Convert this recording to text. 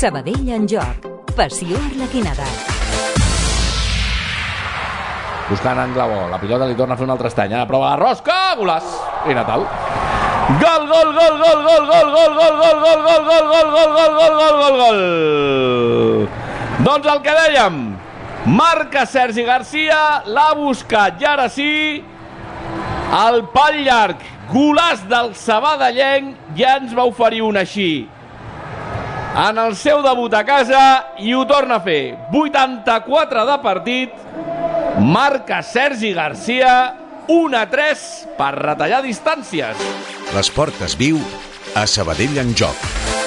Sabadell en joc. Passió arlequinada. Buscant en Glavó. La pilota li torna a fer un altre estany. Ara prova la rosca. Golaç. I Natal. Gol, gol, gol, gol, gol, gol, gol, gol, gol, gol, gol, gol, gol, gol, gol, gol, gol, gol, gol. Doncs el que dèiem, marca Sergi Garcia, l'ha buscat i ara sí, el pal llarg, golàs del Sabadellenc, ja ens va oferir un així. En el seu debut a casa i ho torna a fer. 84 de partit, marca Sergi Garcia, 1 a 3 per retallar distàncies. L'esport es viu a Sabadell en joc.